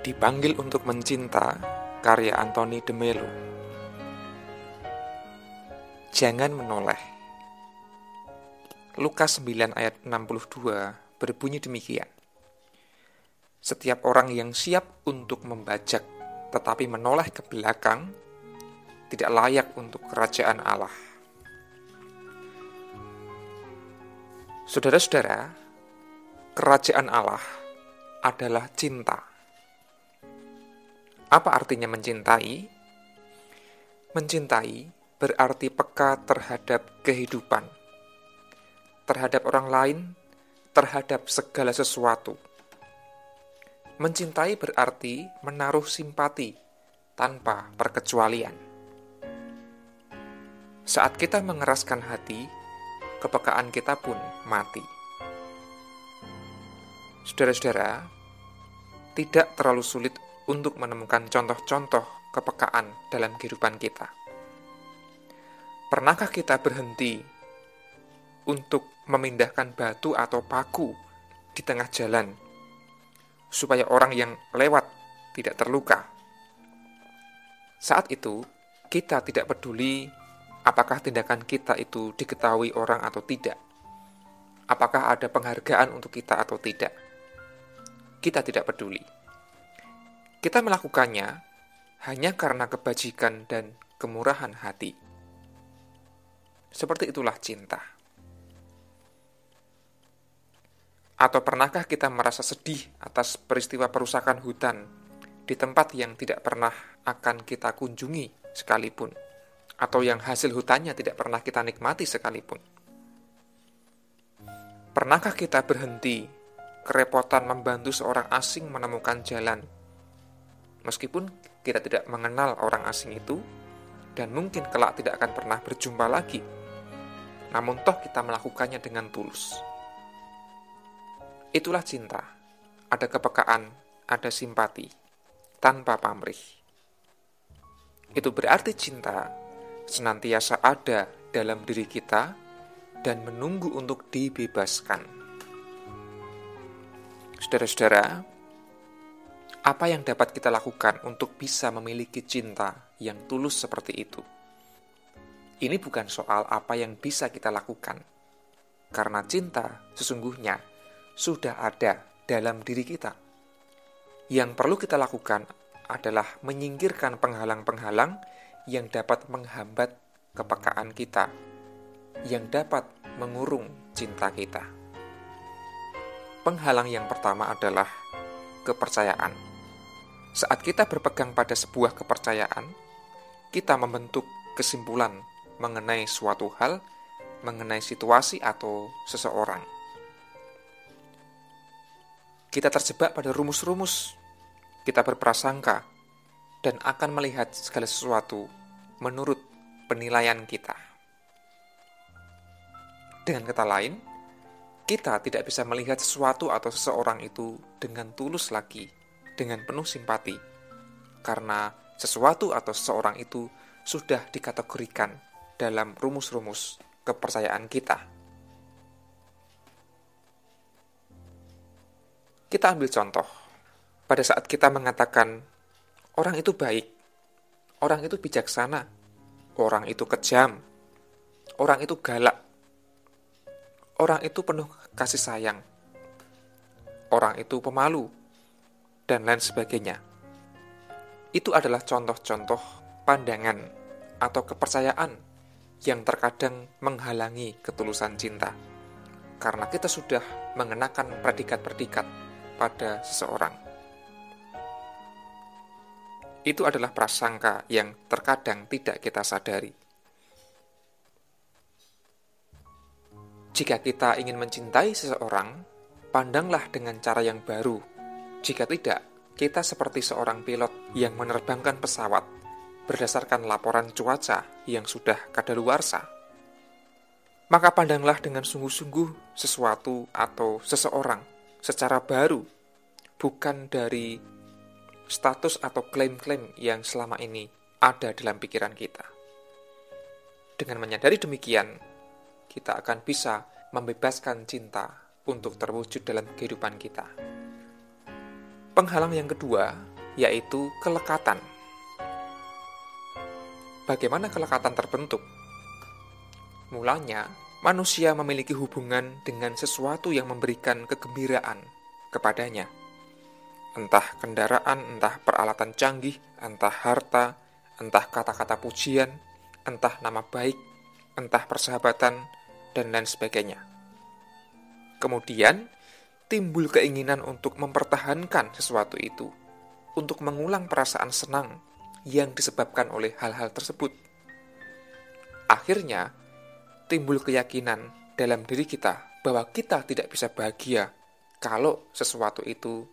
Dipanggil untuk mencinta karya Anthony de Melo. Jangan menoleh. Lukas 9 ayat 62 berbunyi demikian. Setiap orang yang siap untuk membajak tetapi menoleh ke belakang tidak layak untuk kerajaan Allah. Saudara-saudara, kerajaan Allah adalah cinta. Apa artinya mencintai? Mencintai berarti peka terhadap kehidupan, terhadap orang lain, terhadap segala sesuatu. Mencintai berarti menaruh simpati tanpa perkecualian. Saat kita mengeraskan hati, kepekaan kita pun mati. Saudara-saudara, tidak terlalu sulit untuk menemukan contoh-contoh kepekaan dalam kehidupan kita. Pernahkah kita berhenti untuk memindahkan batu atau paku di tengah jalan supaya orang yang lewat tidak terluka? Saat itu, kita tidak peduli apakah tindakan kita itu diketahui orang atau tidak. Apakah ada penghargaan untuk kita atau tidak. Kita tidak peduli. Kita melakukannya hanya karena kebajikan dan kemurahan hati. Seperti itulah cinta. Atau pernahkah kita merasa sedih atas peristiwa perusakan hutan di tempat yang tidak pernah akan kita kunjungi sekalipun? atau yang hasil hutannya tidak pernah kita nikmati sekalipun. Pernahkah kita berhenti kerepotan membantu seorang asing menemukan jalan? Meskipun kita tidak mengenal orang asing itu, dan mungkin kelak tidak akan pernah berjumpa lagi, namun toh kita melakukannya dengan tulus. Itulah cinta, ada kepekaan, ada simpati, tanpa pamrih. Itu berarti cinta senantiasa ada dalam diri kita dan menunggu untuk dibebaskan. Saudara-saudara, apa yang dapat kita lakukan untuk bisa memiliki cinta yang tulus seperti itu? Ini bukan soal apa yang bisa kita lakukan, karena cinta sesungguhnya sudah ada dalam diri kita. Yang perlu kita lakukan adalah menyingkirkan penghalang-penghalang yang dapat menghambat kepekaan kita, yang dapat mengurung cinta kita. Penghalang yang pertama adalah kepercayaan. Saat kita berpegang pada sebuah kepercayaan, kita membentuk kesimpulan mengenai suatu hal, mengenai situasi atau seseorang. Kita terjebak pada rumus-rumus, kita berprasangka, dan akan melihat segala sesuatu menurut penilaian kita. Dengan kata lain, kita tidak bisa melihat sesuatu atau seseorang itu dengan tulus lagi, dengan penuh simpati, karena sesuatu atau seseorang itu sudah dikategorikan dalam rumus-rumus kepercayaan kita. Kita ambil contoh, pada saat kita mengatakan orang itu baik, Orang itu bijaksana, orang itu kejam, orang itu galak, orang itu penuh kasih sayang, orang itu pemalu, dan lain sebagainya. Itu adalah contoh-contoh pandangan atau kepercayaan yang terkadang menghalangi ketulusan cinta, karena kita sudah mengenakan predikat-predikat pada seseorang itu adalah prasangka yang terkadang tidak kita sadari. Jika kita ingin mencintai seseorang, pandanglah dengan cara yang baru. Jika tidak, kita seperti seorang pilot yang menerbangkan pesawat berdasarkan laporan cuaca yang sudah kadaluarsa. Maka pandanglah dengan sungguh-sungguh sesuatu atau seseorang secara baru, bukan dari status atau klaim-klaim yang selama ini ada dalam pikiran kita. Dengan menyadari demikian, kita akan bisa membebaskan cinta untuk terwujud dalam kehidupan kita. Penghalang yang kedua yaitu kelekatan. Bagaimana kelekatan terbentuk? Mulanya, manusia memiliki hubungan dengan sesuatu yang memberikan kegembiraan kepadanya. Entah kendaraan, entah peralatan canggih, entah harta, entah kata-kata pujian, entah nama baik, entah persahabatan, dan lain sebagainya. Kemudian, timbul keinginan untuk mempertahankan sesuatu itu, untuk mengulang perasaan senang yang disebabkan oleh hal-hal tersebut. Akhirnya, timbul keyakinan dalam diri kita bahwa kita tidak bisa bahagia kalau sesuatu itu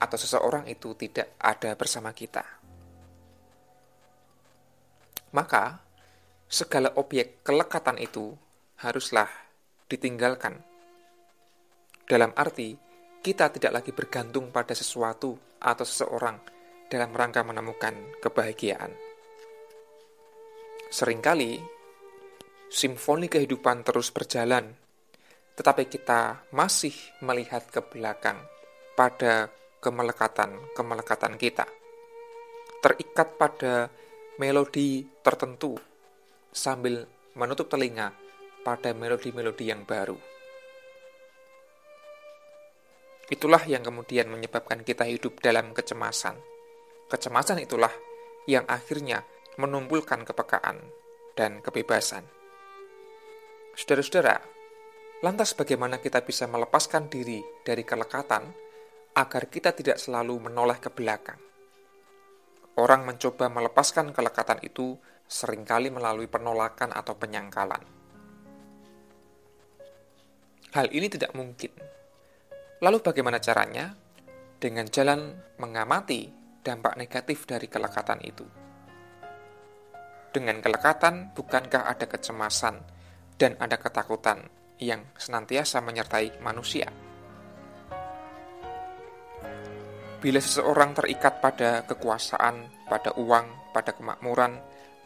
atau seseorang itu tidak ada bersama kita. Maka, segala objek kelekatan itu haruslah ditinggalkan. Dalam arti, kita tidak lagi bergantung pada sesuatu atau seseorang dalam rangka menemukan kebahagiaan. Seringkali simfoni kehidupan terus berjalan, tetapi kita masih melihat ke belakang pada kemelekatan-kemelekatan kita. Terikat pada melodi tertentu sambil menutup telinga pada melodi-melodi yang baru. Itulah yang kemudian menyebabkan kita hidup dalam kecemasan. Kecemasan itulah yang akhirnya menumpulkan kepekaan dan kebebasan. Saudara-saudara, lantas bagaimana kita bisa melepaskan diri dari kelekatan agar kita tidak selalu menoleh ke belakang? Orang mencoba melepaskan kelekatan itu sering kali melalui penolakan atau penyangkalan. Hal ini tidak mungkin. Lalu bagaimana caranya? Dengan jalan mengamati dampak negatif dari kelekatan itu. Dengan kelekatan, bukankah ada kecemasan, dan ada ketakutan yang senantiasa menyertai manusia. Bila seseorang terikat pada kekuasaan, pada uang, pada kemakmuran,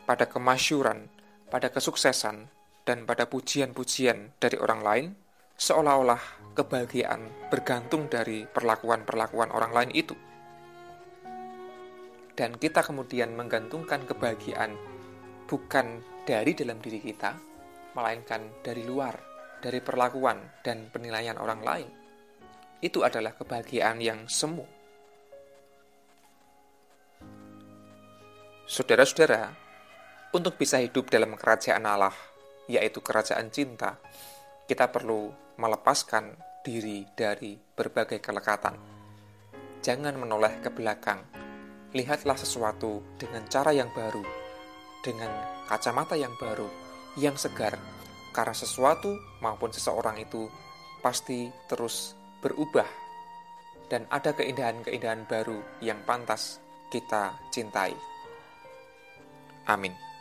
pada kemasyuran, pada kesuksesan, dan pada pujian-pujian dari orang lain, seolah-olah kebahagiaan bergantung dari perlakuan-perlakuan orang lain itu. Dan kita kemudian menggantungkan kebahagiaan bukan dari dalam diri kita, melainkan dari luar, dari perlakuan dan penilaian orang lain. Itu adalah kebahagiaan yang semu. Saudara-saudara, untuk bisa hidup dalam kerajaan Allah, yaitu kerajaan cinta, kita perlu melepaskan diri dari berbagai kelekatan. Jangan menoleh ke belakang. Lihatlah sesuatu dengan cara yang baru, dengan kacamata yang baru, yang segar, karena sesuatu maupun seseorang itu pasti terus berubah, dan ada keindahan-keindahan baru yang pantas kita cintai. Amin.